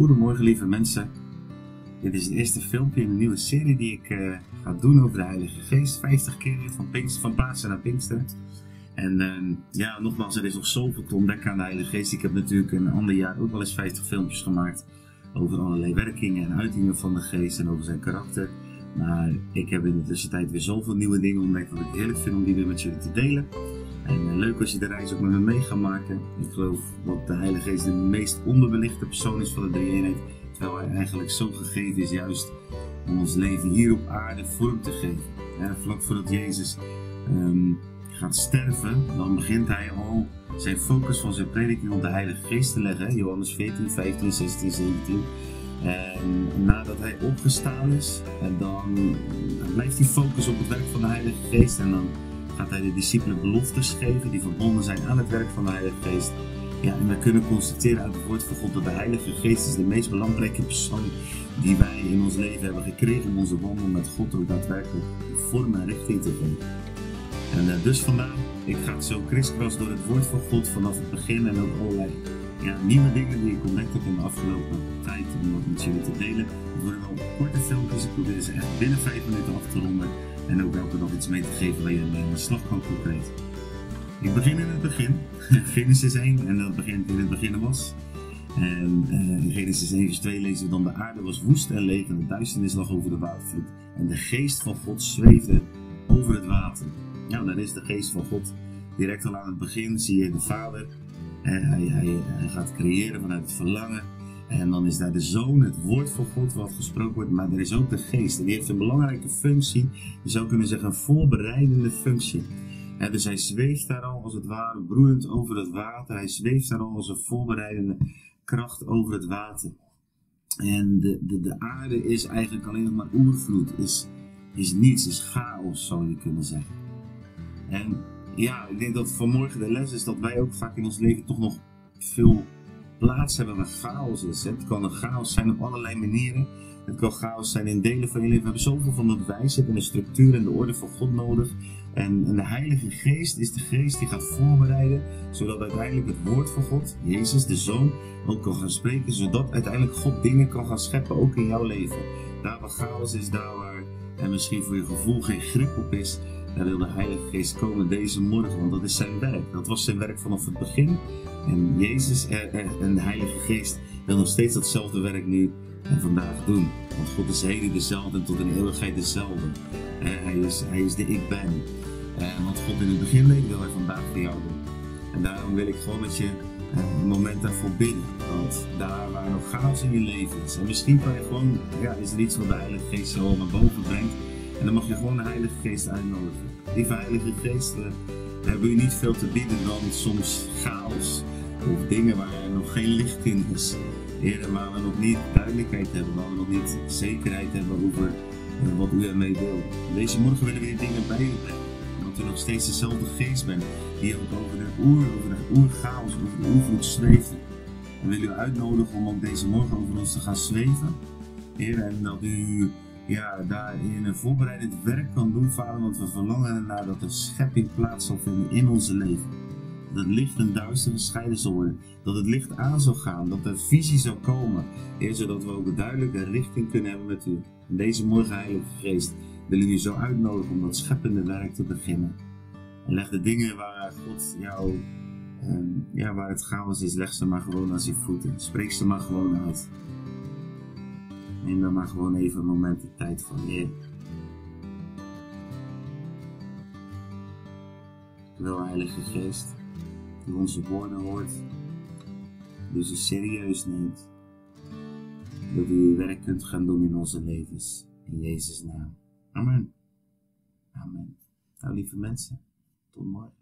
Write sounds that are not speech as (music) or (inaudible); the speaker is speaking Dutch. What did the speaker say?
Goedemorgen lieve mensen. Dit is het eerste filmpje in een nieuwe serie die ik uh, ga doen over de Heilige Geest. 50 keer van, van Pasen naar Pinkster. En uh, ja, nogmaals, er is nog zoveel te ontdekken aan de Heilige Geest. Ik heb natuurlijk een ander jaar ook wel eens 50 filmpjes gemaakt over allerlei werkingen en uitingen van de Geest en over zijn karakter. Maar ik heb in de tussentijd weer zoveel nieuwe dingen ontdekt dat ik heerlijk vind om die weer met jullie te delen. En uh, leuk als je de reis ook met me mee gaat maken. Ik geloof dat de Heilige Geest de meest onderbelichte persoon is van de drie-eenheid. Terwijl hij eigenlijk zo gegeven is juist om ons leven hier op aarde vorm te geven. Ja, vlak voordat Jezus um, gaat sterven, dan begint hij al zijn focus van zijn prediking op de Heilige Geest te leggen. Johannes 14, 15, 16, 17. En nadat hij opgestaan is, en dan blijft hij focus op het werk van de Heilige Geest. En dan gaat hij de discipelen beloftes geven die verbonden zijn aan het werk van de Heilige Geest. Ja, en we kunnen constateren uit het woord van God dat de Heilige Geest is de meest belangrijke persoon die wij in ons leven hebben gekregen om onze wandel met God ook daadwerkelijk vorm en richting te geven. En uh, dus vandaar, ik ga zo kriskras door het woord van God vanaf het begin en ook allerlei ja, nieuwe dingen die ik ontdekt heb in de afgelopen tijd om wat met jullie te delen. Het worden wel korte filmpjes, ik probeer ze echt binnen 5 minuten af te ronden en ook elke dag iets mee te geven waar je mee aan de slag kan concreet. Ik begin in het begin, (laughs) Genesis 1, en dat begint in het begin was. En uh, in Genesis 1 vers 2 lezen we dan de aarde was woest en leeg en de duisternis lag over de watervloed. En de geest van God zweefde over het water. Ja, dat is de geest van God. Direct al aan het begin zie je de vader. En hij, hij, hij gaat creëren vanuit het verlangen. En dan is daar de zoon, het woord van God wat gesproken wordt, maar er is ook de geest. En die heeft een belangrijke functie. Je zou kunnen zeggen een voorbereidende functie. En dus hij zweeft daar al als het ware broeiend over het water. Hij zweeft daar al als een voorbereidende kracht over het water. En de, de, de aarde is eigenlijk alleen nog maar oervloed. Is, is niets, is chaos zou je kunnen zeggen. En ja, ik denk dat vanmorgen de les is dat wij ook vaak in ons leven toch nog veel plaats hebben waar chaos is. Het kan een chaos zijn op allerlei manieren. Het kan chaos zijn in delen van je leven. We hebben zoveel van dat wijsheid en de structuur en de orde van God nodig. En, en, de Heilige Geest is de geest die gaat voorbereiden, zodat uiteindelijk het woord van God, Jezus, de Zoon, ook kan gaan spreken, zodat uiteindelijk God dingen kan gaan scheppen, ook in jouw leven. Daar waar chaos is, daar waar en misschien voor je gevoel geen grip op is, daar wil de Heilige Geest komen deze morgen, want dat is zijn werk. Dat was zijn werk vanaf het begin. En Jezus en de Heilige Geest wil nog steeds datzelfde werk nu en vandaag doen. Want God is heden dezelfde en tot in de eeuwigheid dezelfde. Hij is, hij is de ik ben. En wat God in het begin deed, wil hij vandaag voor jou doen. En daarom wil ik gewoon met je een moment daarvoor bidden. Want daar waar nog chaos in je leven is. En misschien kan je gewoon, ja, is er iets wat de Heilige Geest zo naar boven brengt. En dan mag je gewoon de Heilige Geest uitnodigen. Lieve Heilige Geest, we hebben u niet veel te bieden dan soms chaos. Of dingen waar er nog geen licht in is. Heer, waar we nog niet duidelijkheid hebben, waar we nog niet zekerheid hebben over uh, wat u ermee wil. Deze morgen willen we weer dingen bij u brengen. Omdat u nog steeds dezelfde geest bent, die ook over de oer, over de oerchaos, over de oervloed zweeft. En willen u uitnodigen om ook deze morgen over ons te gaan zweven. Heer, en dat u ja, daarin een voorbereidend werk kan doen, Vader, want we verlangen ernaar dat er schepping plaats zal vinden in onze leven. Dat het licht en duister gescheiden zal worden. Dat het licht aan zal gaan. Dat er visie zal komen. Heer, zodat we ook een duidelijke richting kunnen hebben met u. En deze morgen, Heilige Geest, wil ik u zo uitnodigen om dat scheppende werk te beginnen. En leg de dingen waar God jou, um, ja, waar het chaos is, leg ze maar gewoon aan zijn voeten. Spreek ze maar gewoon uit. Neem dan maar gewoon even een moment de tijd voor Heer. Wel, Heilige Geest, die onze woorden hoort, die ze serieus neemt, dat u uw werk kunt gaan doen in onze levens. In Jezus' naam. Amen. Amen. Nou, lieve mensen, tot morgen.